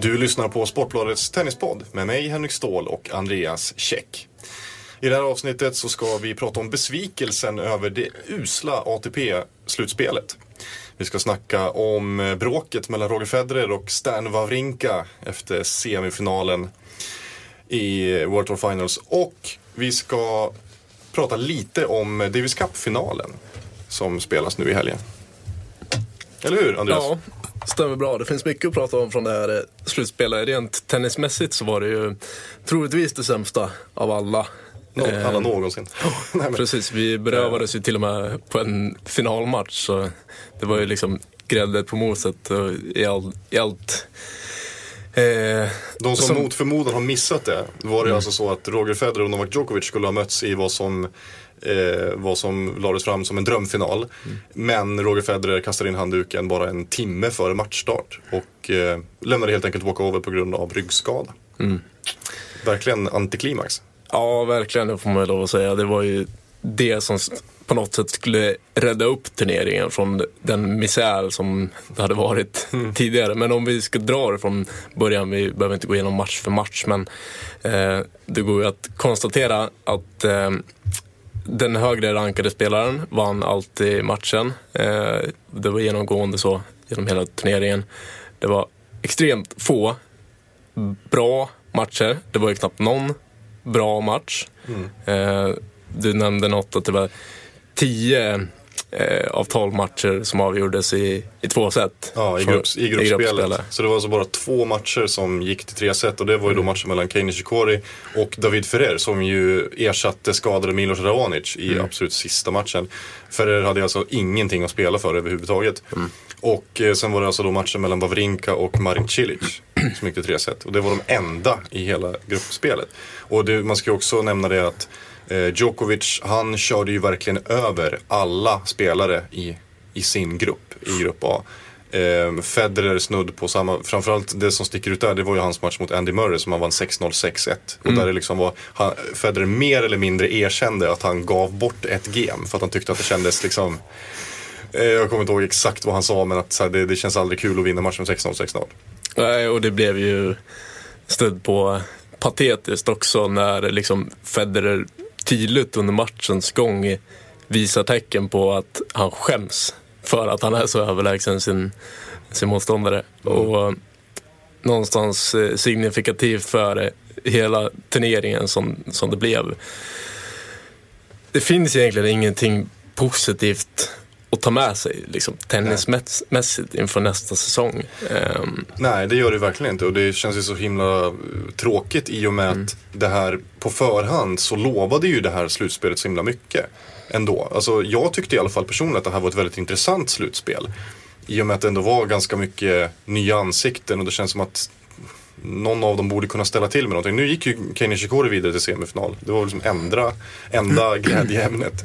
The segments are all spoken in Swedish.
Du lyssnar på Sportbladets tennispodd med mig Henrik Ståhl och Andreas Käck. I det här avsnittet så ska vi prata om besvikelsen över det usla ATP-slutspelet. Vi ska snacka om eh, bråket mellan Roger Federer och Stan Wawrinka efter semifinalen i World Tour Finals. Och vi ska prata lite om Davis Cup-finalen som spelas nu i helgen. Eller hur Andreas? Ja, stämmer bra. Det finns mycket att prata om från det här eh, slutspelet. Rent tennismässigt så var det ju troligtvis det sämsta av alla. Nå- Eh, alla någonsin. Nej, men- Precis, vi berövades ju till och med på en finalmatch. Så det var ju liksom grädde på moset och i, all, i allt. Eh, De som, Som- Mm. mot förmodan har missat det, var det alltså så att Roger Federer och Novak Djokovic skulle ha mötts i vad som, eh, vad som lades fram som en drömfinal. Mm. Men Roger Federer kastade in handduken bara en timme före matchstart och eh, lämnade helt enkelt walkover på grund av ryggskada. Mm. Verkligen antiklimax. Ja, verkligen, det får man lov att säga. Det var ju det som på något sätt skulle rädda upp turneringen från den misär som det hade varit tidigare. Men om vi ska dra det från början, vi behöver inte gå igenom match för match, men eh, det går ju att konstatera att eh, den högre rankade spelaren vann alltid matchen. Eh, det var genomgående så genom hela turneringen. Det var extremt få bra matcher. Det var ju knappt någon bra match. Eh, du nämnde något att det var tio eh, av tolv matcher som avgjordes i, i två set. Ja, i, grupps, i gruppspelet. Så det var alltså bara två matcher som gick till tre set och det var ju då matchen mellan Kei Nishikori och David Ferrer som ju ersatte skadade Milos Raonic i absolut sista matchen. Ferrer hade alltså ingenting att spela för överhuvudtaget. Och eh, sen var det alltså då matchen mellan Wawrinka och Marin Cilic som gick till tre set. Och det var de enda i hela gruppspelet. Och det, man ska ju också nämna det att Djokovic, han körde ju verkligen över alla spelare i, i sin grupp, i grupp A. Eh, Federer snudd på samma, framförallt det som sticker ut där det var ju hans match mot Andy Murray som han vann 6-0, 6-1. Och där det liksom var, han, Federer mer eller mindre erkände att han gav bort ett game för att han tyckte att det kändes liksom eh, jag kommer inte ihåg exakt vad han sa men att här, det, det känns aldrig kul att vinna matchen med 6-0, 6-0. Nej, och det blev ju stöd på patetiskt också när liksom Federer tydligt under matchens gång visar tecken på att han skäms för att han är så överlägsen sin, sin motståndare. Och någonstans eh, signifikativt för eh, hela turneringen som, som det blev. Det finns egentligen ingenting positivt att ta med sig liksom, tennismässigt inför nästa säsong. Ehm, Nej, det gör det verkligen inte och det känns ju så himla eh, tråkigt i och med att det här på förhand så lovade ju det här slutspelet så himla mycket ändå. Alltså jag tyckte i alla fall personligen att det här var ett väldigt intressant slutspel. I och med att det ändå var ganska mycket nya ansikten och det känns som att någon av dem borde kunna ställa till med någonting. Nu gick ju Kei Nishikori vidare till semifinal. Det var liksom enda, enda glädjeämnet.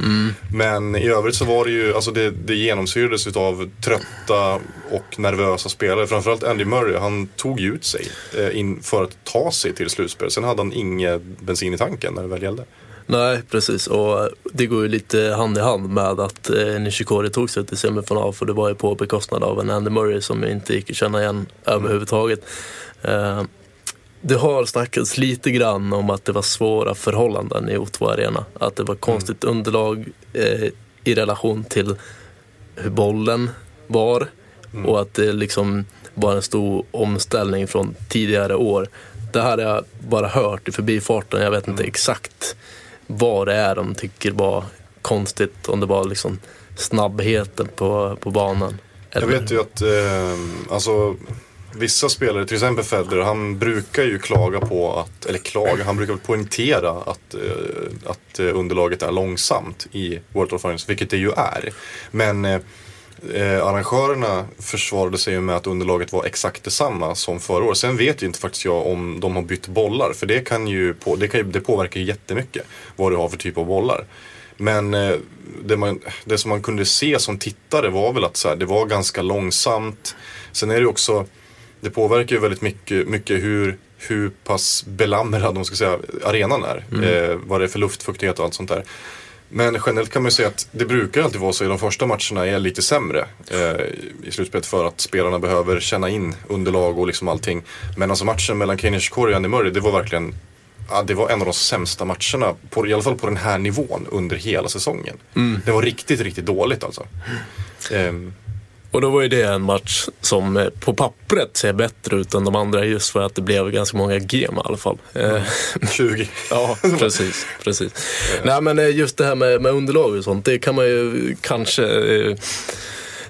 Men i övrigt så var det ju, alltså det, det genomsyrades utav trötta och nervösa spelare. Framförallt Andy Murray, han tog ju ut sig eh, in för att ta sig till slutspel. Sen hade han inget bensin i tanken när det väl gällde. Nej, precis. Och det går ju lite hand i hand med att eh, Nishikori tog sig till semifinal för det var ju på bekostnad av en Andy Murray som inte gick att känna igen överhuvudtaget. Eh, det har snackats lite grann om att det var svåra förhållanden i O2 Arena. Att det var konstigt underlag eh, i relation till hur bollen var och att det liksom var en stor omställning från tidigare år. Det här har jag bara hört i förbifarten. Jag vet inte exakt vad det är de tycker var konstigt. Om det var liksom snabbheten på, på banan. Jag Eller- vet ju att eh, alltså, vissa spelare, till exempel Federer, han brukar ju klaga på att, eller klaga, han brukar poängtera att, eh, att eh, underlaget är långsamt i World Tour Finals, vilket det ju är. Men eh, eh, arrangörerna försvarade sig ju med att underlaget var exakt detsamma som förra året. Sen vet ju inte faktiskt jag om de har bytt bollar. För det, kan ju på, det, kan ju, det påverkar ju jättemycket vad du har för typ av bollar. Men det, man, det som man kunde se som tittare var väl att så här, det var ganska långsamt. Sen är det ju också, det påverkar ju väldigt mycket, mycket hur, hur pass belamrad man ska säga, arenan är. Eh, vad det är för luftfuktighet och allt sånt där. Men generellt kan man ju säga att det brukar alltid vara så i de första matcherna är lite sämre eh, i slutspelet för att spelarna behöver känna in underlag och liksom allting. Men alltså matchen mellan Kane Nishikori och Andy Murray, det var verkligen Ja, det var en av de sämsta matcherna, på, i alla fall på den här nivån, under hela säsongen. Det var riktigt, riktigt dåligt alltså. Ehm, Och då var ju det en match som eh, på pappret ser bättre ut än de andra just för att det blev ganska många gem i alla fall. Eh, 20. Ja, precis. precis. Nej, men eh, just det här med, med underlag och sånt, det kan man ju kanske eh,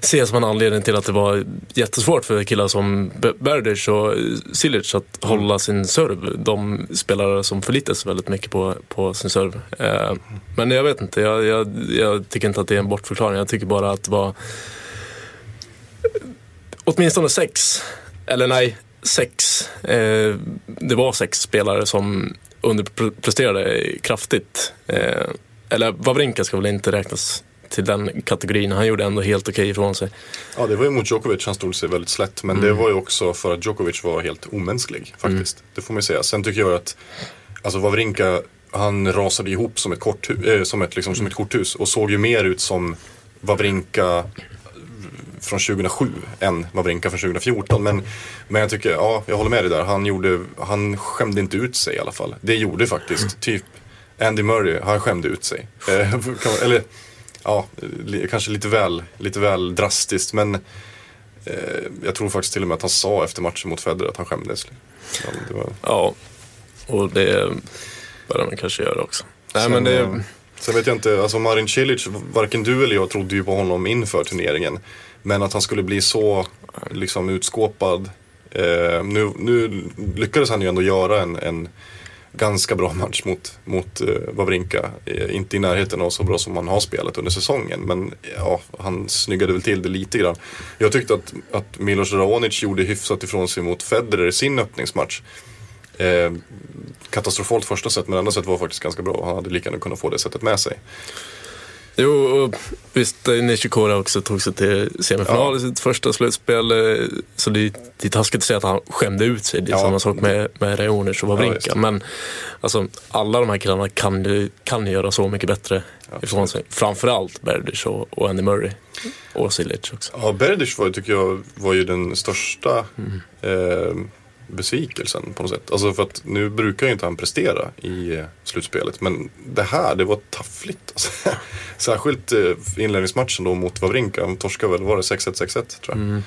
se som en anledning till att det var jättesvårt för killar som Be- Berdych och Silic att hålla sin serv. De spelare som förlitar sig väldigt mycket på, på sin serv. Eh, men jag vet inte, jag, jag, jag tycker inte att det är en bortförklaring. Jag tycker bara att det var åtminstone sex, eller nej, sex. Eh, det var sex spelare som underpresterade kraftigt. Eh, eller Wawrinka ska väl inte räknas till den kategorin. Han gjorde ändå helt okej ifrån sig. Ja, det var ju mot Djokovic, han stod sig väldigt slätt. Men det var ju också för att Djokovic var helt omänsklig faktiskt. Det får man ju säga. Sen tycker jag att, alltså Wawrinka, han rasade ihop som ett, korthu- eh, som ett, liksom, som ett korthus och såg ju mer ut som Wawrinka från 2007 än Wawrinka från 2014. Men, men jag tycker, ja, jag håller med dig där. Han, gjorde, han skämde inte ut sig i alla fall. Det gjorde faktiskt typ Andy Murray, han skämde ut sig. Eh, man- eller, ja, kanske lite väl, lite väl drastiskt. Men eh, jag tror faktiskt till och med att han sa efter matchen mot Federer att han skämdes. Ja, var, Ja, och det bör han kanske göra också. Nej, Sen, men det, eh, Sen vet jag inte, alltså Marin Cilic, varken du eller jag trodde ju på honom inför turneringen. Men att han skulle bli så liksom utskåpad. Eh, nu, nu lyckades han ju ändå göra en, en ganska bra match mot, mot eh, Wawrinka. Eh, inte i närheten av så bra som han har spelat under säsongen. Men ja, han snyggade väl till det lite grann. Jag tyckte att, att Milos Raonic gjorde hyfsat ifrån sig mot Federer i sin öppningsmatch. Eh, katastrofalt första set men andra set var faktiskt ganska bra. Han hade lika gärna kunnat få det sättet med sig. Jo, och visst, Nishikora också tog sig till semifinal Ja. i sitt första slutspel. eh, Så det, det är taskigt att säga att han skämde ut sig. Det är Ja. samma sak med, med Raonic och Ja, Wawrinka. visst. Men alltså, alla de här killarna kan ju, kan göra så mycket bättre ifrån sig. Framförallt Berdych och, och Andy Murray. Och Silic också. Ja, Berdych var, tycker jag var ju den största eh, besvikelsen på något sätt. Alltså för att nu brukar ju inte han prestera i eh, slutspelet. Men det här, det var taffligt. Alltså. Särskilt eh, inledningsmatchen då mot Wawrinka. Han torskade väl, var det 6-1, 6-1 tror jag.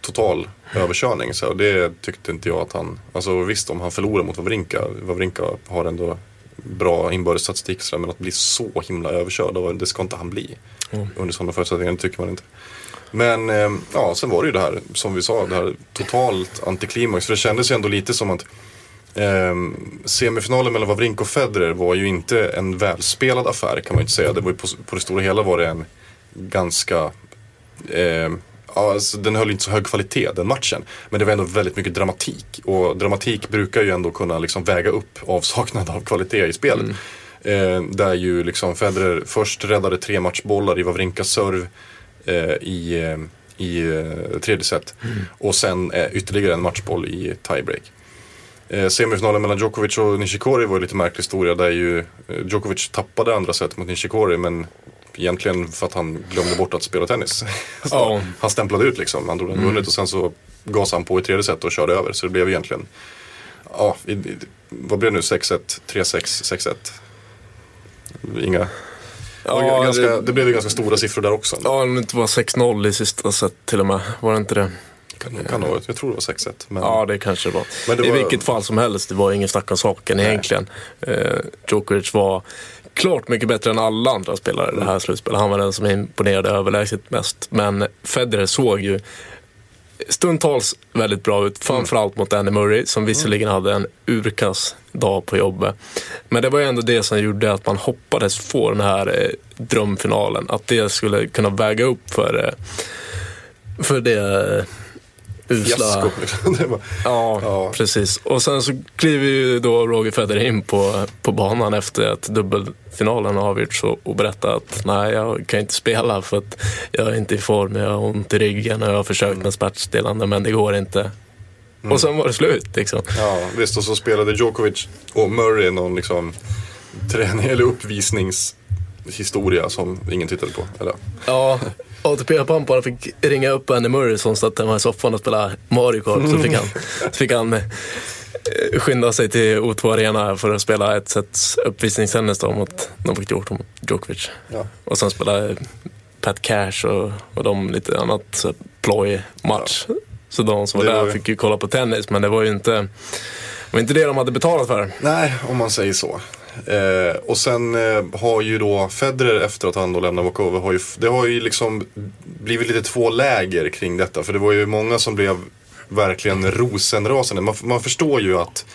Total överkörning. Så det tyckte inte jag att han, alltså visst om han förlorar mot Wawrinka. Wawrinka har ändå bra inbördes statistik men att bli så himla överkörd, det ska inte han bli. Under sådana förutsättningar, det tycker man inte. Men eh, ja, sen var det ju det här som vi sa, det här totalt antiklimax. För det kändes ju ändå lite som att eh, semifinalen mellan Wawrinka och Federer var ju inte en välspelad affär kan man ju inte säga. Det var på, på det stora hela var det en ganska eh, alltså, den höll inte så hög kvalitet den matchen. Men det var ändå väldigt mycket dramatik. Och dramatik brukar ju ändå kunna liksom väga upp avsaknad av kvalitet i spelet. Eh, där ju liksom Federer först räddade tre matchbollar i Wawrinkas serv eh, i, eh, i eh, tredje set. Och sen eh, ytterligare en matchboll i tiebreak. Eh, semifinalen mellan Djokovic och Nishikori var ju lite märklig historia där ju eh, Djokovic tappade andra set mot Nishikori men egentligen för att han glömde bort att spela tennis. Ja. Han stämplade ut liksom, han trodde han vunnit och sen så gasade han på i tredje set och körde över. Så det blev egentligen, ja, vad blev det nu, 6-1, 3-6, 6-1? Inga, Ja, ganska, det- det, blev ju ganska stora siffror där också. Ja, om det inte var 6-0 i sista set till och med. Var det inte det? Kan, kan ha jag tror det var 6-1. Men, Ja, det kanske det var. Men det I var- vilket fall som helst, det var ingen snack om saken egentligen. Eh, Djokovic var klart mycket bättre än alla andra spelare i det här slutspelet. Han var den som imponerade överlägset mest. Men Federer såg ju stundtals väldigt bra ut. Framförallt mot Andy Murray som visserligen hade en urkass dag på jobbet. Men det var ju ändå det som gjorde att man hoppades få den här eh, drömfinalen. Att det skulle kunna väga upp för, eh, för det eh, usla... Liksom. Var, Ja, Ja. precis. Och sen så kliver ju då Roger Federer in på, på banan efter att dubbelfinalen har avgjorts och, och berättar att nej, jag kan inte spela för att jag är inte i form, jag har ont i ryggen och jag har försökt med smärtstillande men det går inte. Och sen var det slut liksom. ja, visst, och så spelade Djokovic och Murray någon liksom träning eller uppvisningshistoria som ingen tittade på. Eller? Ja, ATP-pamparna fick ringa upp Andy Murray som satt hemma i soffan och spelade Mario Kart. Så fick han, så fick han eh, skynda sig till O2 Arena för att spela ett sets uppvisningstennis då mot Novak Djokovic. Ja. Och sen spelade Pat Cash och, och de lite annat ploj-match. Så de som var Det där var ju- fick ju kolla på tennis, men det var ju inte, det var inte det de hade betalat för. Nej, om man säger så. Eh, och sen eh, har ju då Federer efter att han då lämnar walkover, har ju, det har ju liksom blivit lite två läger kring detta. För det var ju många som blev verkligen rosenrasande. Man, man förstår ju att,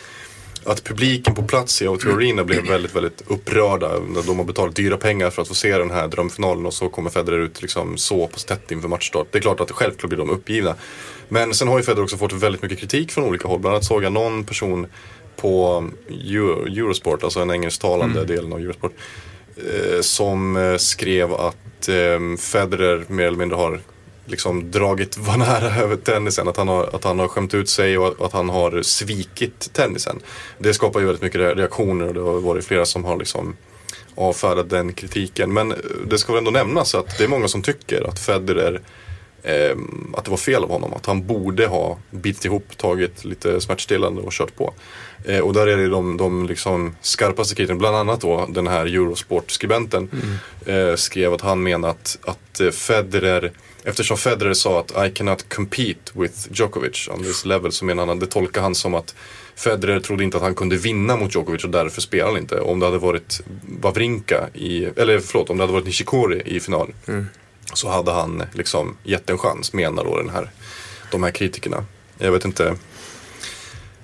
att publiken på plats i O2 Arena blev väldigt, väldigt upprörda. De har betalat dyra pengar för att få se den här drömfinalen och så kommer Federer ut liksom så på tätt inför matchstart. Det är klart att självklart blir de uppgivna. Men sen har ju Federer också fått väldigt mycket kritik från olika håll. Bland annat såg jag någon person på Euro, Eurosport, alltså den engelsktalande delen av Eurosport, eh, som eh, skrev att eh, Federer mer eller mindre har liksom dragit var nära över tennisen. Att han har, att han har skämt ut sig och att han har svikit tennisen. Det skapar ju väldigt mycket re- reaktioner och det har varit flera som har liksom avfärdat den kritiken. Men eh, det ska väl ändå nämnas att det är många som tycker att Federer eh, att det var fel av honom. Att han borde ha bitit ihop, tagit lite smärtstillande och kört på. Eh, och där är det de, de liksom skarpaste kritikerna, bland annat då den här Eurosport-skribenten eh, skrev att han menar att, att eh, Federer Eftersom Federer sa att I cannot compete with Djokovic on this level så menar han, det tolkar han som att Federer trodde inte att han kunde vinna mot Djokovic och därför spelar han inte. Om det hade varit Wawrinka i, eller förlåt, om det hade varit Nishikori i final så hade han liksom gett en chans, menar då den här, de här kritikerna. Jag vet inte.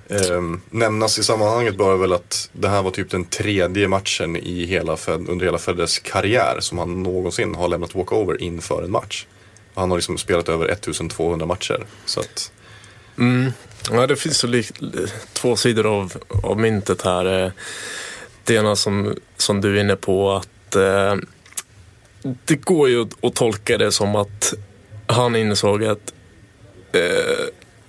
Ehm, nämnas i sammanhanget bara väl att det här var typ den tredje matchen i hela Fed, under hela Federers karriär som han någonsin har lämnat walkover inför en match. Han har liksom spelat över 1200 matcher. Så att, mm. Ja, det finns ju två sidor av, av myntet här. Eh, det ena som, som du är inne på att eh, det går ju att, tolka det som att han insåg att eh,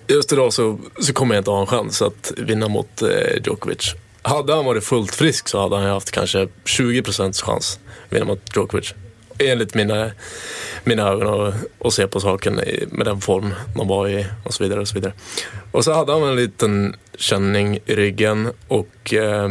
just idag så, så kommer jag inte ha en chans att vinna mot eh, Djokovic. Hade han varit fullt frisk så hade han haft kanske 20% chans att vinna mot Djokovic. Enligt mina, mina ögon och, och se på saken i, med den form man var i och så vidare. Och så vidare. Och så hade han en liten känning i ryggen och eh,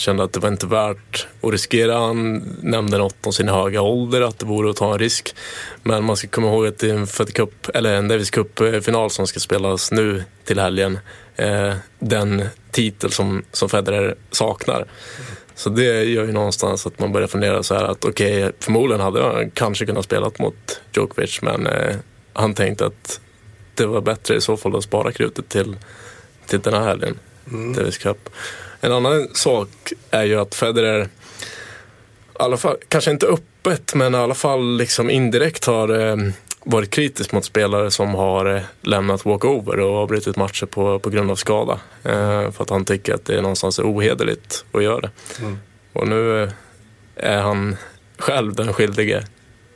kände att det var inte värt att riskera. Han nämnde något om sin höga ålder, att det vore att ta en risk. Men man ska komma ihåg att det är en Cup, eller en Davis Cup-final som ska spelas nu till helgen. Eh, den titel som, som Federer saknar. Så det gör ju någonstans att man börjar fundera så här att okej, förmodligen hade han kanske kunnat spela mot Djokovic, men eh, han tänkte att det var bättre i så fall att spara krutet till, till den här helgen, Davis Cup. En annan sak är ju att Federer, i alla fall, kanske inte öppet, men i alla fall liksom indirekt har eh, varit kritisk mot spelare som har eh, lämnat walkover och avbrutit matcher på, på grund av skada. Eh, för att han tycker att det är någonstans ohederligt att göra det. Och nu eh, är han själv den skyldige.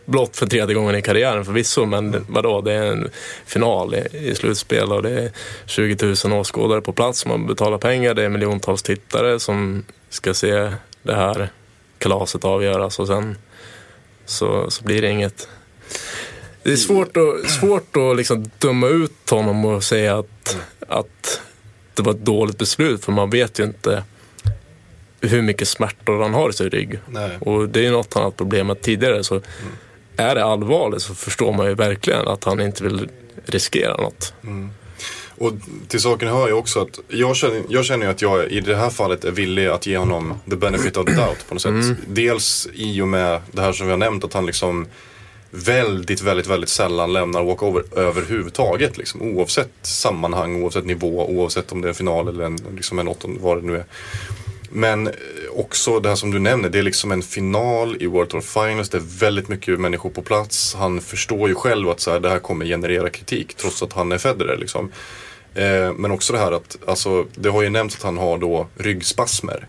Blott för tredje gången i karriären förvisso, men vadå, det är en final i, i slutspel och det är 20 000 åskådare på plats. Man betalar pengar, det är miljontals tittare som ska se det här kalaset avgöras och sen så, så blir det inget. Det är svårt att, svårt att liksom döma ut honom och säga att, att det var ett dåligt beslut, för man vet ju inte hur mycket smärtor han har i sin rygg. Nej. Och det är ju något han har haft problem med tidigare. Så är det allvarligt så förstår man ju verkligen att han inte vill riskera något. Och till saken hör ju också att jag känner, jag känner att jag i det här fallet är villig att ge honom the benefit of the doubt på något sätt. Dels i och med det här som vi har nämnt att han liksom väldigt, väldigt, väldigt sällan lämnar walkover överhuvudtaget. Liksom, oavsett sammanhang, oavsett nivå, oavsett om det är en final eller en, liksom en åttonde, vad det nu är. Men också det här som du nämner, det är liksom en final i World Tour Finals. Det är väldigt mycket människor på plats. Han förstår ju själv att så här, det här kommer generera kritik trots att han är Federer. Liksom. Eh, men också det här att, alltså, det har ju nämnts att han har då ryggspasmer.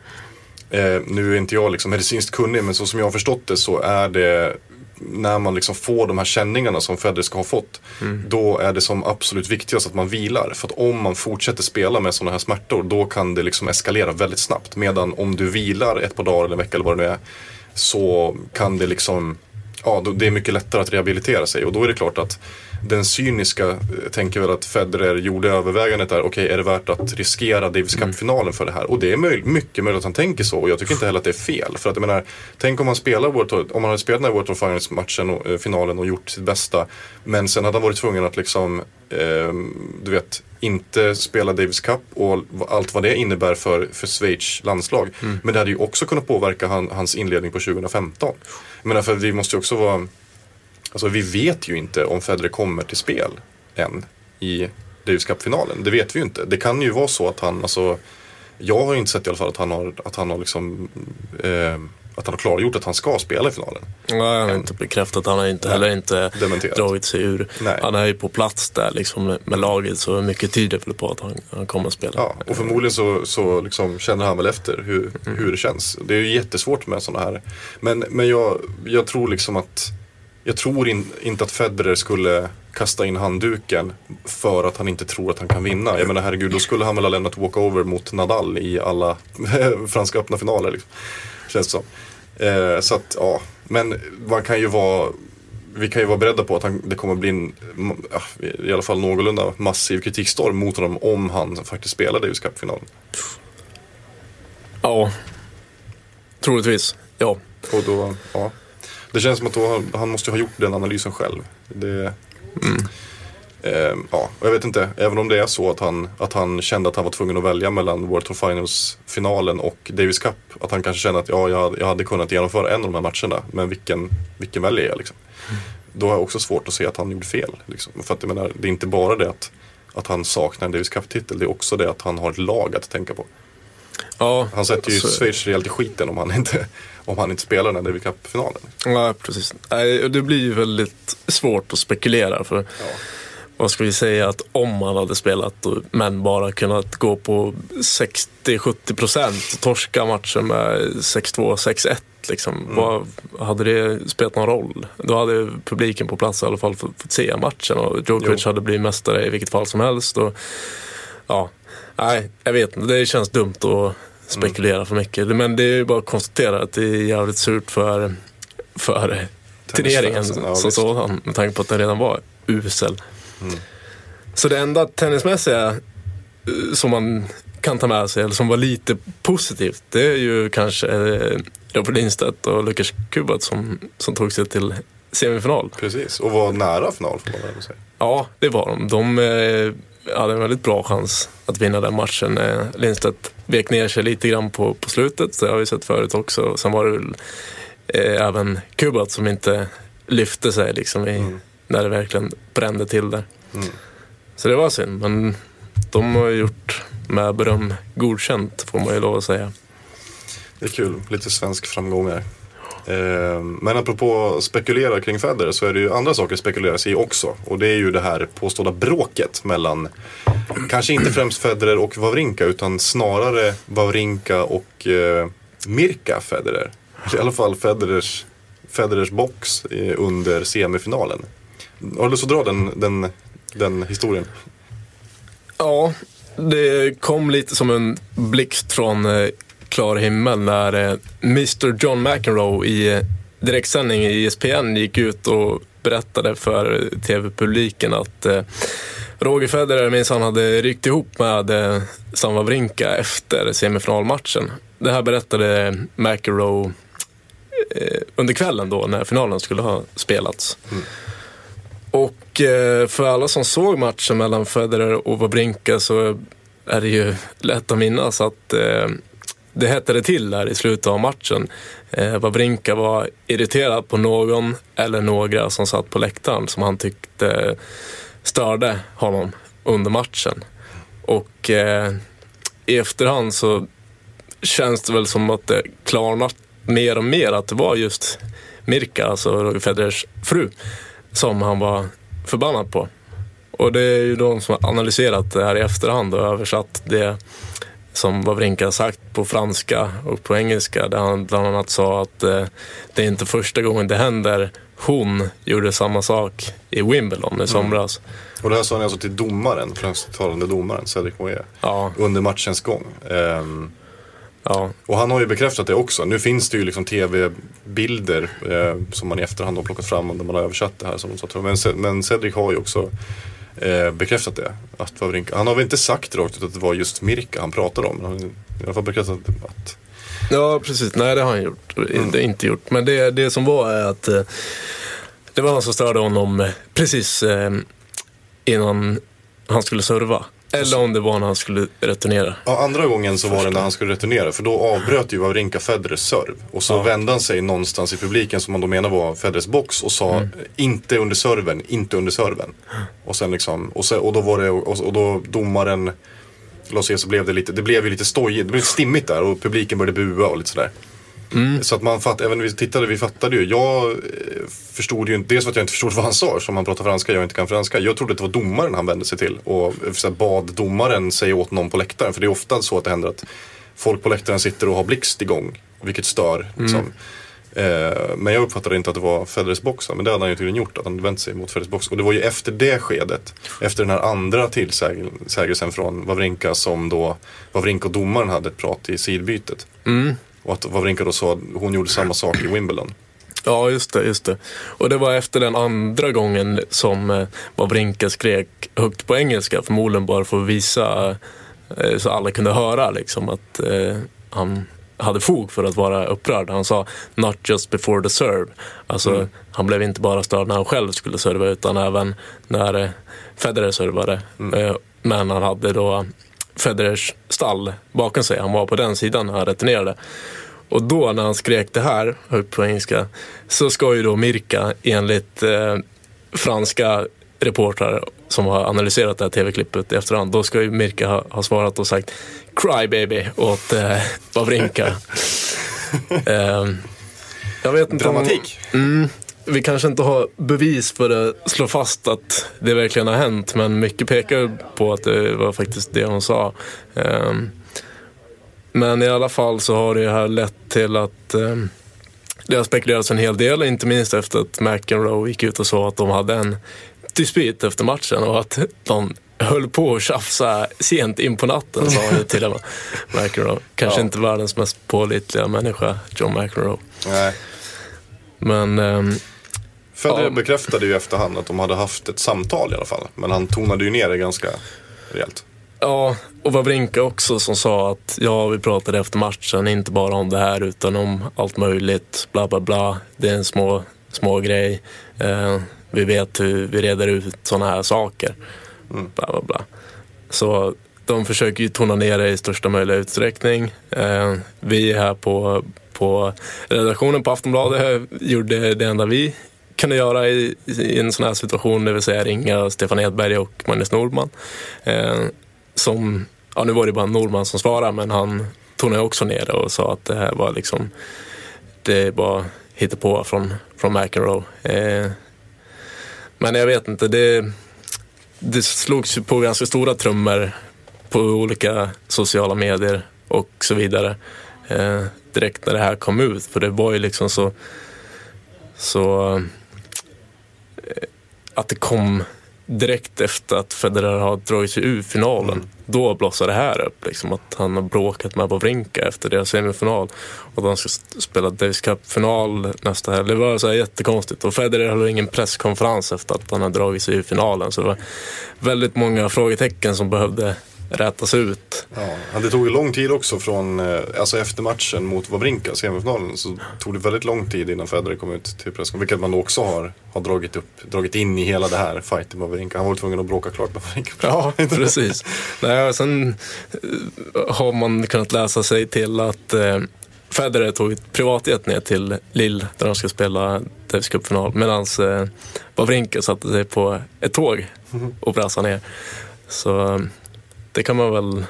Eh, nu är inte jag liksom medicinskt kunnig men så som jag har förstått det så är det när man liksom får de här känningarna som Federer ska ha fått. Då är det som absolut viktigast att man vilar. För att om man fortsätter spela med sådana här smärtor då kan det liksom eskalera väldigt snabbt. Medan om du vilar ett par dagar eller en vecka eller vad det nu är. Så kan det liksom, ja det är mycket lättare att rehabilitera sig. Och då är det klart att den cyniska eh, tänker väl att Federer gjorde övervägandet där, okej är det värt att riskera Davis Cup-finalen för det här? Och det är möj- mycket möjligt att han tänker så och jag tycker inte heller att det är fel. För att jag menar, tänk om han spelar World Tour, om han hade spelat den här World Tour Finals-matchen och eh, finalen och gjort sitt bästa. Men sen hade han varit tvungen att liksom, ehm, du vet, inte spela Davis Cup och allt vad det innebär för, för Schweiz landslag. Men det hade ju också kunnat påverka han, hans inledning på 2015. Jag menar, för vi måste ju också vara Alltså vi vet ju inte om Federer kommer till spel än i Davis Cup-finalen. Det vet vi ju inte. Det kan ju vara så att han, alltså jag har inte sett i alla fall att han har, att han har liksom eh, att han har klargjort att han ska spela i finalen. Nej, han har inte bekräftat. Han har inte, heller inte Dementerat. dragit sig ur. Nej. Han är ju på plats där liksom, med- laget så mycket tyder väl på att han, han kommer att spela. Ja, och förmodligen så, så liksom känner han väl efter hur, hur det känns. Det är ju jättesvårt med sådana här. Men, men jag, jag tror liksom att jag tror in, inte att Federer skulle kasta in handduken för att han inte tror att han kan vinna. Jag menar herregud, då skulle han väl ha lämnat walkover mot Nadal i alla franska öppna finaler. Liksom. Känns som. Eh, så att, ja. Men man kan ju vara vi kan ju vara beredda på att han, det kommer bli en, ja, i alla fall någorlunda massiv kritikstorm mot honom om han faktiskt spelar Davis Cup-finalen. Ja, troligtvis. Ja. Och då, ja. Det känns som att då, han- måste ha gjort den analysen själv. Det, eh, ja, jag vet inte, även om det är så att han, att han kände att han var tvungen att välja mellan World Tour Finals-finalen och Davis Cup. Att han kanske kände att ja, jag, jag hade kunnat genomföra en av de här matcherna, men vilken, vilken väljer jag liksom? Då har jag också svårt att se att han gjorde fel. Liksom. För att jag menar, det är inte bara det att, att han saknar en Davis Cup-titel, det är också det att han har ett lag att tänka på. Ja, Han sätter ju så- Schweiz rejält i skiten om han inte, om han inte spelar den här Davis Cup-finalen. Ja, precis. Nej, Det blir ju väldigt svårt att spekulera. För Vad ska vi säga att om han hade spelat men bara kunnat gå på 60-70 procent och torska matchen med 6-2, 6-1. Liksom. Vad, hade det spelat någon roll? Då hade publiken på plats i alla fall fått, fått se matchen och Djokovic Jo. hade blivit mästare i vilket fall som helst. Och, ja, nej, jag vet inte. Det känns dumt att spekulera för mycket. Men det är ju bara att konstatera att det är jävligt surt för, för turneringen ja, som sådan. Med tanke på att den redan var usel. Så det enda tennismässiga eh, som man kan ta med sig, eller som var lite positivt, det är ju kanske eh, Robert Lindstedt och Lukas Kubat som, som tog sig till semifinal. Precis, och var nära final får man väl säga. Ja, det var de. De eh, hade en väldigt bra chans att vinna den matchen. Lindstedt vek ner sig lite grann på, på slutet, det har vi sett förut också. Sen var det väl eh, även Kubat som inte lyfte sig liksom i, när det verkligen brände till där. Mm. Så det var synd, men de har gjort med beröm godkänt får man ju lov att säga. Det är kul, lite svensk framgångar. Eh, Men apropå spekulera kring Federer så är det ju andra saker det spekuleras i också. Och det är ju det här påstådda bråket mellan, kanske inte främst Federer och Wawrinka utan snarare Wawrinka och eh, Mirka Federer. I alla fall Federers, Federers box eh, under semifinalen. Har du lust att dra den, den, den historien? Ja, det kom lite som en blixt från eh, klar himmel när eh, Mr John McEnroe i eh, direktsändning i ESPN gick ut och berättade för tv-publiken att Roger Federer minsann hade ryckt ihop med Sam Wawrinka efter semifinalmatchen. Det här berättade McEnroe under kvällen då när finalen skulle ha spelats. Och eh, för alla som såg matchen mellan Federer och Wawrinka så är det ju lätt att minnas att eh, det hettade till där i slutet av matchen. Eh, Wawrinka var irriterad på någon eller några som satt på läktaren som han tyckte störde honom under matchen. Och eh, i efterhand så känns det väl som att det klarnat mer och mer att det var just Mirka, alltså Roger Federers fru, som han var förbannad på. Och det är ju de som har analyserat det här i efterhand och översatt det som Wawrinka sagt på franska och på engelska där han bland annat sa att eh, det är inte första gången det händer. Hon gjorde samma sak i Wimbledon i somras. Och det här sa ni alltså till domaren, fransktalande domaren, Cedric Moyer, Ja, under matchens gång. Ehm, ja, och han har ju bekräftat det också. Nu finns det ju liksom tv-bilder eh, som man i efterhand har plockat fram när man har översatt det här. Som de. Men, men Cedric har ju också eh, bekräftat det. Att Wawrinka, han har väl inte sagt rakt ut att det var just Mirka han pratade om. Han har i alla fall bekräftat att ja, precis. Nej, det har han gjort. Det inte gjort. Men det, det som var är att eh, det var någon som störde honom eh, precis eh, innan han skulle serva. Eller om det var när han skulle returnera. Ja, andra gången så var det när han skulle returnera för då avbröt ju Wawrinka Federers serv. Och så vände han sig någonstans i publiken som man då menar var Federers box och sa inte under serven, inte under serven. Och sen liksom, och, sen, och då var det, och, och då domaren Låt oss se så blev det lite, det blev ju lite stojigt, det blev lite stimmigt där och publiken började bua och lite sådär. Så att man fatt, även när vi tittade, vi fattade ju. Jag eh, förstod ju inte, dels för att jag inte förstod vad han sa som han pratar franska, jag inte kan franska. Jag trodde att det var domaren han vände sig till och eh, så här, bad domaren säga åt någon på läktaren. För det är ofta så att det händer att folk på läktaren sitter och har blixt igång, vilket stör. Liksom. Eh, men jag uppfattade inte att det var Federers box, men det hade han ju tydligen gjort, att han vänt sig mot Federers box. Och det var ju efter det skedet, efter den här andra tillsägelsen från Wawrinka som då Wawrinka och domaren hade ett prat i sidbytet. Och att Wawrinka då sa hon gjorde samma sak i Wimbledon. Ja, just det, just det. Och det var efter den andra gången som eh, Wawrinka skrek högt på engelska, förmodligen bara för att visa eh, så alla kunde höra liksom att eh, han hade fog för att vara upprörd. Han sa “not just before the serve”. Alltså, han blev inte bara störd när han själv skulle serva utan även när eh, Federer servade. Eh, men han hade då Federers stall bakom sig. Han var på den sidan när han returnerade. Och då när han skrek det här, högt på engelska, så ska ju då Mirka enligt eh, franska reportrar som har analyserat det här tv-klippet i efterhand, då ska ju Mirka ha, ha svarat och sagt “Cry baby” åt eh, Wawrinka. eh, jag vet inte Dramatik. Om, mm, vi kanske inte har bevis för att slå fast att det verkligen har hänt, men mycket pekar på att det var faktiskt det hon sa. Eh, men i alla fall så har det här lett till att eh, det har spekulerats en hel del, inte minst efter att McEnroe gick ut och sa att de hade en dispyt efter matchen och att de höll på att tjafsa sent in på natten, sa han ju till och. McEnroe. Kanske Ja. inte världens mest pålitliga människa, John McEnroe. Nej. Men ehm, Federer Ja. bekräftade ju i efterhand att de hade haft ett samtal i alla fall. Men han tonade ju ner det ganska rejält. Ja, och Wawrinka också som sa att ja, vi pratade efter matchen, inte bara om det här utan om allt möjligt, bla bla bla. Det är en små, små grej. Eh, vi vet hur vi reder ut sådana här saker. Bla bla bla. Så de försöker ju tona ner det i största möjliga utsträckning. Eh, vi här på, på redaktionen på Aftonbladet gjorde det enda vi kunde göra i, i en sån här situation, det vill säga ringa Stefan Edberg och Magnus Nordman. Eh, som, ja nu var det bara Nordman som svarade, men han tonade också ner det och sa att det här var liksom, det är bara hittepå från, från McEnroe. Eh, men jag vet inte, det, det slogs ju på ganska stora trummor på olika sociala medier och så vidare. Eh, direkt när det här kom ut, för det var ju liksom så, så att det kom direkt efter att Federer har dragit sig ur finalen. Då blossade det här upp, liksom, att han har bråkat med Wawrinka efter deras semifinal. Och de ska s- spela Davis Cup-final nästa helg. Det var så här jättekonstigt. Och Federer höll ingen presskonferens efter att han har dragit sig ur finalen. Så det var väldigt många frågetecken som behövde rätas ut. Ja, det tog ju lång tid också från, eh, alltså efter matchen mot Wawrinka, semifinalen, så tog det väldigt lång tid innan Federer kom ut till presskonferensen. Vilket man också har, har dragit upp, dragit in i hela det här fighten med Wawrinka. Han var tvungen att bråka klart med Wawrinka. Ja, precis. Nej, sen eh, har man kunnat läsa sig till att eh, Federer tog ett privatjet ner till Lille där de ska spela Davis Cup-final medan eh, Wawrinka satte sig på ett tåg och brassade ner. Så det kan man väl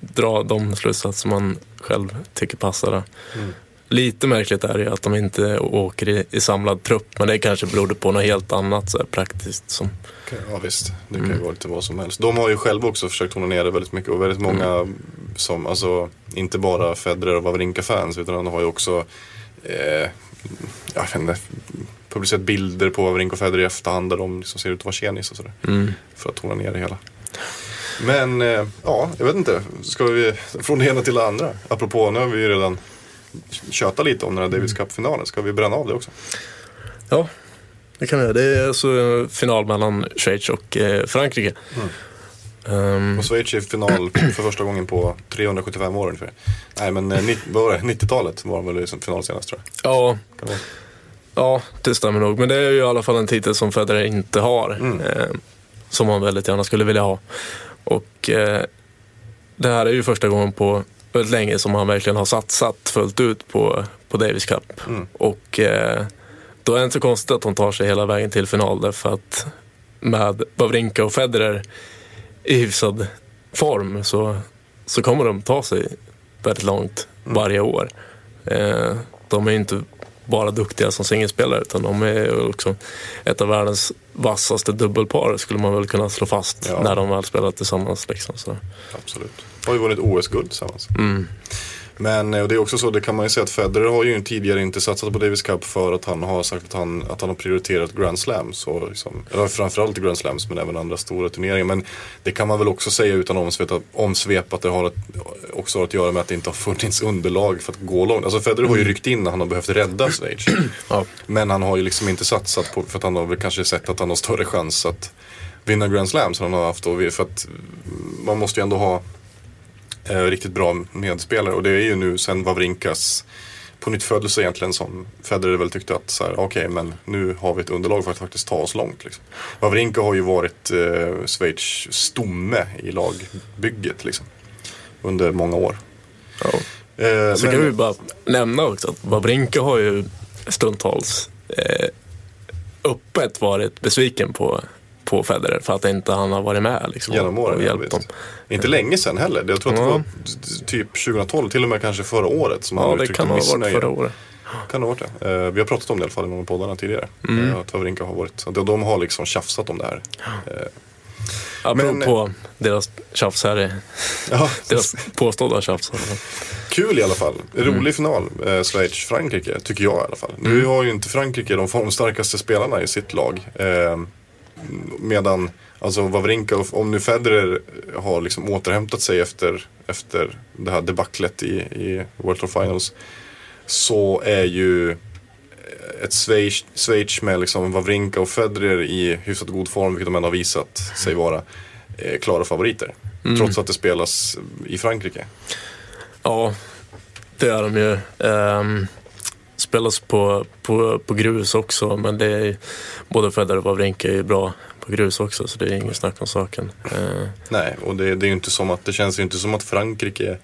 dra de slutsatser man själv tycker passar. Mm. Lite märkligt är det ju att de inte åker i, i samlad trupp, men det kanske berodde på något helt annat så här, praktiskt. Som, Okej, Ja visst, det kan ju vara lite vad som helst. De har ju själva också försökt tona ner det väldigt mycket och väldigt många som, alltså inte bara Federer och Wawrinka-fans utan de har ju också, eh, jag vet inte, publicerat bilder på Wawrinka och Federer i efterhand där de liksom ser ut att vara tjenis och sådär. För att tona ner det hela. Men eh, ja, jag vet inte. Ska vi från det ena till det andra? Apropå, nu har vi ju redan tjötat lite om den här Davis Cup-finalen. Ska vi bränna av det också? ja, det kan vi göra. Det är alltså en final mellan Schweiz och eh, Frankrike. Ehm, Och Schweiz är final för första gången på 375 år ungefär. Nej men eh, nitt- vad var det? 90-talet var de väl i final senast tror jag. ja. Ja, det stämmer nog. Men det är ju i alla fall en titel som Federer inte har. Mm. Eh, som han väldigt gärna skulle vilja ha. Och eh, det här är ju första gången på väldigt länge som han verkligen har satsat fullt ut på, på Davis Cup. Mm. Och eh, då är det inte så konstigt att de tar sig hela vägen till final därför att med Wawrinka och Federer i hyfsad form så, så kommer de ta sig väldigt långt varje år. Eh, de är ju inte bara duktiga som singelspelare utan de är också ett av världens vassaste dubbelpar skulle man väl kunna slå fast Ja. när de väl spelar tillsammans. Liksom, så. Absolut. Har ju vunnit OS-guld tillsammans. Mm. Men eh, och det är också så, det kan man ju säga att Federer har ju tidigare inte satsat på Davis Cup för att han har sagt att han, att han har prioriterat Grand Slams. Och liksom, eller framförallt Grand Slams men även andra stora turneringar. Men det kan man väl också säga utan omsvep, att- omsvep att det har ett, också har att göra med att det inte har funnits underlag för att gå långt. Alltså Federer har ju ryckt in när han har behövt rädda Schweiz. Ja. Men han har ju liksom inte satsat på, för att han har väl kanske sett att han har större chans att vinna Grand Slams än han har haft. Vi- för att man måste ju ändå ha eh, riktigt bra medspelare. Och det är ju nu sen Wawrinkas på nytt födelse egentligen som Federer väl tyckte att så här, okej men nu har vi ett underlag för att faktiskt ta oss långt. Liksom. Wawrinka har ju varit eh, Schweiz stomme i lagbygget liksom. Under många år. Ja. Eh, Så men- kan vi bara nämna också att Wawrinka har ju stundtals eh, öppet varit besviken på, på Federer för att inte han har varit med liksom, Genom åren, och ja, hjälpt dem. visst. Inte länge sedan heller. Jag tror att det Ja. var typ 2012, till och med kanske förra året. Som Ja, han det uttryckte kan ha varit missnöje. förra året. Kan ha varit det. Eh, vi har pratat om det i alla fall i någon av poddarna tidigare. Mm. Eh, att Wawrinka har varit, att de har liksom tjafsat om det här. Eh, Apropå deras tjafs här, är- ja, deras påstådda tjafs. kul i alla fall. Rolig Mm. final, eh, Schweiz-Frankrike, tycker jag i alla fall. Nu har ju inte Frankrike de formstarkaste spelarna i sitt lag. Eh, medan, alltså Wawrinka, om nu Federer har liksom återhämtat sig efter, efter det här debaclet i, i World Tour Finals. Så är ju ett Schweiz, Schweiz med liksom Wawrinka och Federer i hyfsat god form, vilket de ändå har visat sig vara, eh, klara favoriter. Trots att det spelas i Frankrike. Ja, det är de ju. Ehm, spelas på, på, på grus också, men det är både Federer och Wawrinka är ju bra på grus också, så det är inget snack om saken. Eh, Nej, och det, det är inte som att, det känns ju inte som att Frankrike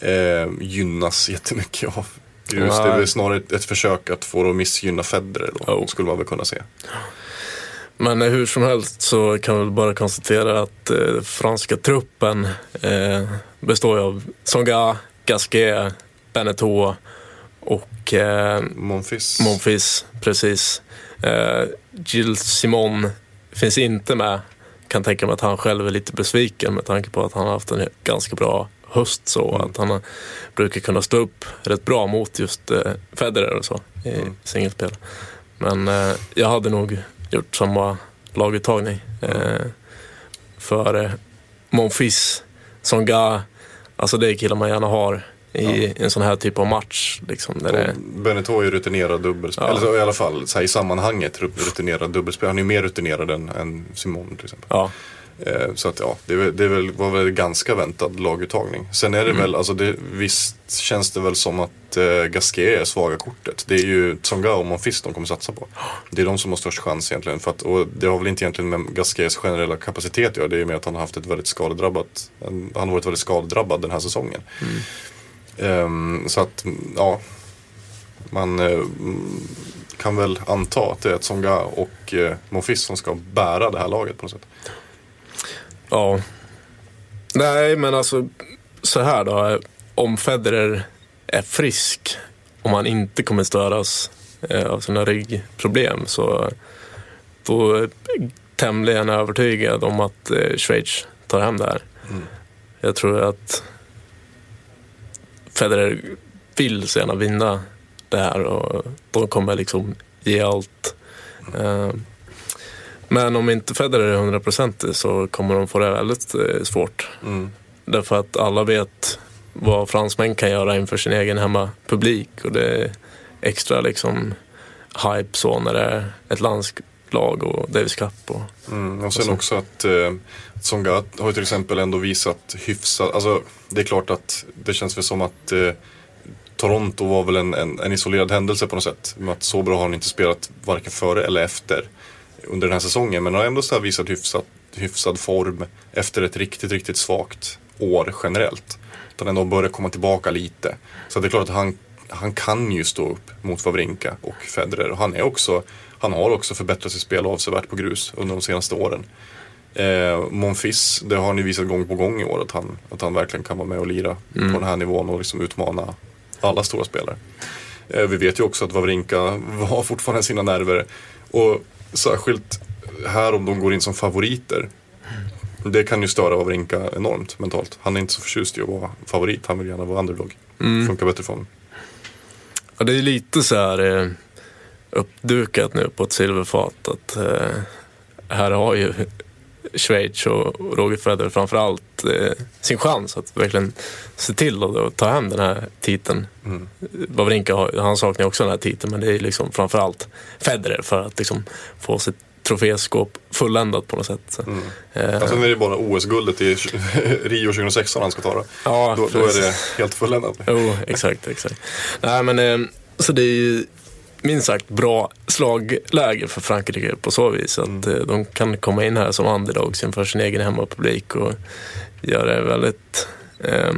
eh, gynnas jättemycket av grus. Det är Nej. väl snarare ett, ett försök att få det att missgynna Federer då, Jo. skulle man väl kunna se. Men eh, hur som helst så kan vi bara konstatera att eh, franska truppen eh, består av Songa, Gasquet, Beneteau och eh, Monfils. Monfils, precis. Eh, Gilles Simon finns inte med. Kan tänka mig att han själv är lite besviken med tanke på att han har haft en ganska bra höst så att han brukar kunna stå upp rätt bra mot just eh, Federer och så i singelspel. Men eh, jag hade nog gjort samma laguttagning eh, för eh, Monfils, Songa, alltså det är killar man gärna har i en sån här typ av match. Liksom, där det, Beneteau är ju rutinerad dubbelspel. Ja. Eller i alla fall här, i sammanhanget rutinerad dubbelspel. Han är ju mer rutinerad än, än Simon till exempel. ja, Eh, så att ja, det, är det är väl, var väl ganska väntad laguttagning. Sen är det Mm. väl, alltså det, visst känns det väl som att eh, Gasquet är svaga kortet. Det är ju Tsonga och Monfils de kommer satsa på. Det är de som har störst chans egentligen. För att, och det har väl inte egentligen med Gasquets generella kapacitet att göra. Det är ju mer att han har haft ett väldigt skadedrabbat, han har varit väldigt skadedrabbad den här säsongen. Ehm, så att, ja. Man eh, kan väl anta att det är Tsonga och eh, Monfils som ska bära det här laget på något sätt. Ja. Nej, men alltså så här då, om Federer är frisk, om han inte kommer störas eh, av sina ryggproblem så då är jag tämligen övertygad om att Schweiz tar hem det här. Mm. Jag tror att Federer vill så gärna vinna det här och de kommer liksom ge allt. Eh, Men om inte Federer är hundraprocentig så kommer de få det väldigt eh, svårt. Mm. Därför att alla vet vad fransmän kan göra inför sin egen hemmapublik och det är extra liksom hype så när det är ett landslag och Davis Cup. Och, Mm, och sen så- också att eh, Tsonga har ju till exempel ändå visat hyfsat, alltså det är klart att det känns väl som att eh, Toronto var väl en, en, en isolerad händelse på något sätt. Med att så bra har han inte spelat varken före eller efter under den här säsongen. Men har ändå så visat hyfsat, hyfsad form efter ett riktigt, riktigt svagt år generellt. Utan ändå börjar komma tillbaka lite. Så det är klart att han, han kan ju stå upp mot Wawrinka och Federer. Och han, är också, han har också förbättrat sitt spel avsevärt på grus under de senaste åren. Eh, Monfils, det har ju visat gång på gång i år att han, att han verkligen kan vara med och lira på den här nivån och liksom utmana alla stora spelare. Eh, vi vet ju också att Wawrinka har fortfarande sina nerver. Och särskilt här om de går in som favoriter. Det kan ju störa Wawrinka enormt mentalt. Han är inte så förtjust i att vara favorit, han vill gärna vara underdog. Funkar bättre för honom. Ja, det är lite så här eh, uppdukat nu på ett silverfat att eh, här har ju Schweiz och Roger Federer framförallt eh, sin chans att verkligen se till att ta hem den här titeln. Mm. Wawrinka han saknar också den här titeln men det är liksom framförallt Federer för att liksom få sitt troféskåp fulländat på något sätt. Mm. eh, Alltså nu är det bara OS-guldet i Rio 2016 han ska ta då. ja, Då, då är det helt fulländat. Jo, exakt, exakt. Nej, men eh, så det är ju minst sagt bra slagläge för Frankrike på så vis att eh, de kan komma in här som underdogs inför sin egen hemmapublik och göra det väldigt eh,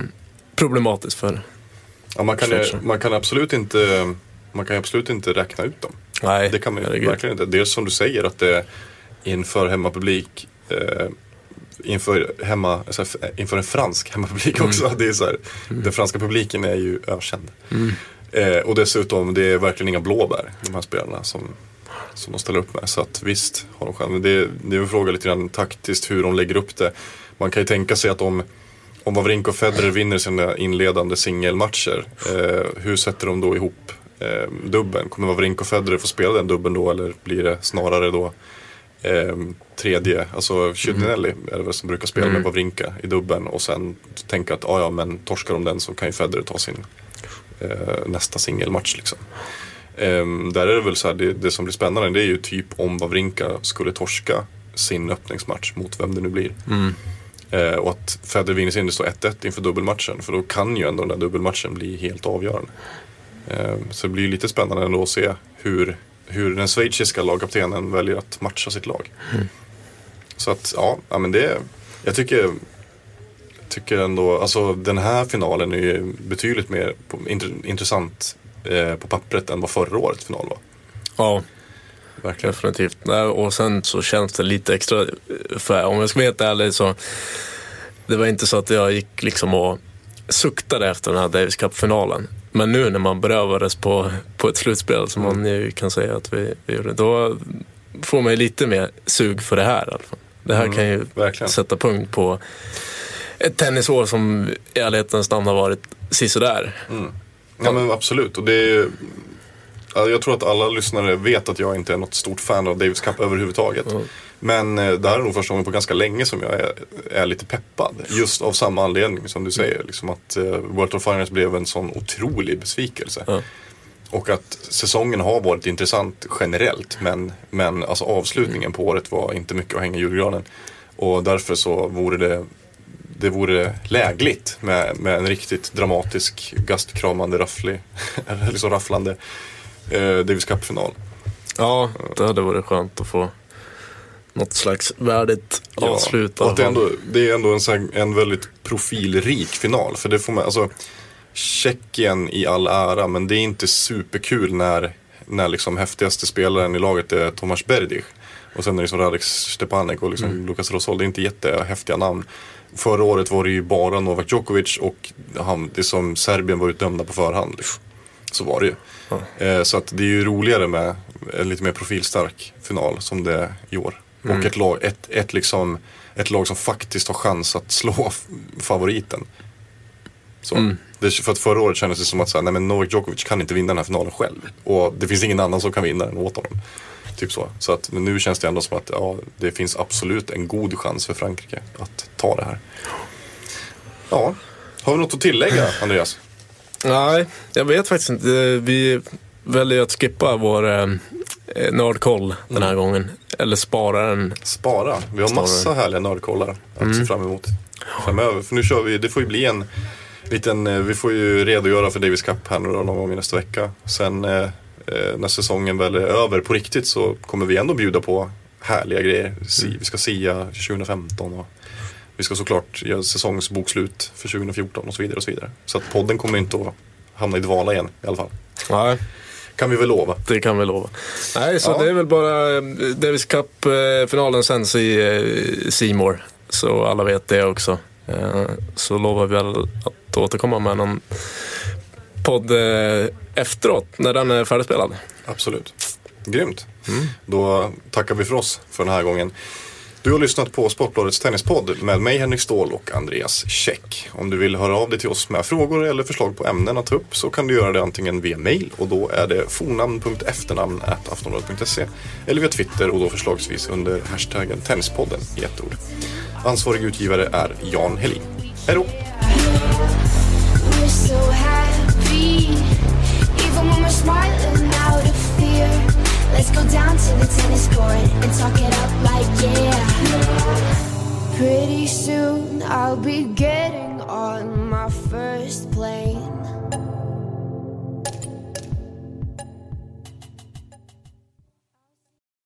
problematiskt för Ja, man, kan, man kan absolut inte man kan absolut inte räkna ut dem. Nej, Det kan man herregud. verkligen inte. Dels som du säger att det inför hemmapublik eh, inför, hemma, alltså, inför en fransk hemmapublik också. Det är så här, Den franska publiken är ju ökänd. Eh, och dessutom, det är verkligen inga blåbär, de här spelarna som, som de ställer upp med. Så att visst har de chans. Men det, det är en fråga lite grann taktiskt hur de lägger upp det. Man kan ju tänka sig att om om Wawrinka och Federer vinner sina inledande singelmatcher, eh, hur sätter de då ihop eh, dubben? Kommer Wawrinka och Federer få spela den dubben då eller blir det snarare då eh, tredje, alltså Chudinelli är det väl som brukar spela med Wawrinka i dubben och sen tänka att ah, ja men torskar de den så kan ju Federer ta sin nästa singelmatch liksom. Ehm, där är det väl så här, det, det som blir spännande det är ju typ om Wawrinka skulle torska sin öppningsmatch mot vem det nu blir. Eh, och att Federer vinner sin, det står 1-1 inför dubbelmatchen. För då kan ju ändå den där dubbelmatchen bli helt avgörande. Eh, så det blir ju lite spännande ändå att se hur, hur den schweiziska lagkaptenen väljer att matcha sitt lag. Så att ja, ja men det, jag tycker, tycker ändå, alltså den här finalen är ju betydligt mer intressant eh, på pappret än vad förra årets final var. Ja, Verkligen. definitivt. Nej, Och sen så känns det lite extra, för om jag ska vara helt ärlig så det var inte så att jag gick liksom och suktade efter den här Davis Cup-finalen. Men nu när man berövades på, på ett slutspel som man ju kan säga att vi, vi gjorde, då får man ju lite mer sug för det här i alla fall. Det här kan ju verkligen. sätta punkt på ett tennisår som i ärlighetens namn har varit sisådär. Ja men absolut. Och det är, ja, jag tror att alla lyssnare vet att jag inte är något stort fan av Davis Cup överhuvudtaget. Men eh, det här är nog första gången på ganska länge som jag är, är lite peppad. Just av samma anledning som du säger. Liksom att eh, World of Finals blev en sån otrolig besvikelse. Ja. Och att säsongen har varit intressant generellt. Men, men alltså avslutningen på året var inte mycket att hänga i julgranen. Och därför så vore det det vore lägligt med, med en riktigt dramatisk, gastkramande, rafflig, eller liksom rafflande eh, Davis Cup-final. Ja, det hade varit skönt att få något slags värdigt avslut. i och det, är ändå, det är ändå en, en väldigt profilrik final. För det får man, alltså, Tjeckien i all ära, men det är inte superkul när, när liksom häftigaste spelaren i laget är Tomas Berdych. Och sen är det liksom Radek Stepanek och liksom Mm. Lukas Rosol. Det är inte jättehäftiga namn. Förra året var det ju bara Novak Djokovic och han, det som Serbien var utdömda på förhand. Så var det ju. Eh, så att det är ju roligare med en lite mer profilstark final som det är i år. Och ett lag, ett, ett, liksom, ett lag som faktiskt har chans att slå favoriten. Så. Det, för att förra året kändes det som att så här, nej, men Novak Djokovic kan inte vinna den här finalen själv. Och det finns ingen annan som kan vinna den åt honom. Typ så. Så att, men nu känns det ändå som att ja, det finns absolut en god chans för Frankrike att ta det här. Ja, har vi något att tillägga Andreas? Nej, jag vet faktiskt inte. Vi väljer att skippa vår eh, nördkoll den här gången. Eller spara den. Spara. Vi har Spara. massa härliga nördkollar att se fram emot framöver. För nu kör vi, det får ju bli en liten, eh, vi får ju redogöra för Davis Cup här nu då, någon gång i nästa vecka. Sen eh, när säsongen väl är över på riktigt så kommer vi ändå bjuda på härliga grejer. Si, Vi ska sia 2015 och vi ska såklart göra säsongsbokslut för 2014 och så vidare och så vidare. Så att podden kommer inte att hamna i dvala igen i alla fall. Nej, Kan vi väl lova. det kan vi lova. Nej, så Ja. det är väl bara eh, Davis Cup-finalen sänds i eh, Seymour. Så alla vet det också. Eh, Så lovar vi att återkomma med någon podd eh, efteråt, när den är färdigspelad. Absolut. Grymt. Då tackar vi för oss för den här gången. Du har lyssnat på Sportbladets tennispodd med mig Henrik Ståhl och Andreas Käck. Om du vill höra av dig till oss med frågor eller förslag på ämnen att ta upp så kan du göra det antingen via mail och då är det fornamn.efternamn aftonbladet.se eller via Twitter och då förslagsvis under hashtaggen Tennispodden i ett ord. Ansvarig utgivare är Jan Helin. Hej då! smiling out of fear. Let's go down to the tennis court and talk it up like yeah. Pretty soon I'll be getting on my first plane.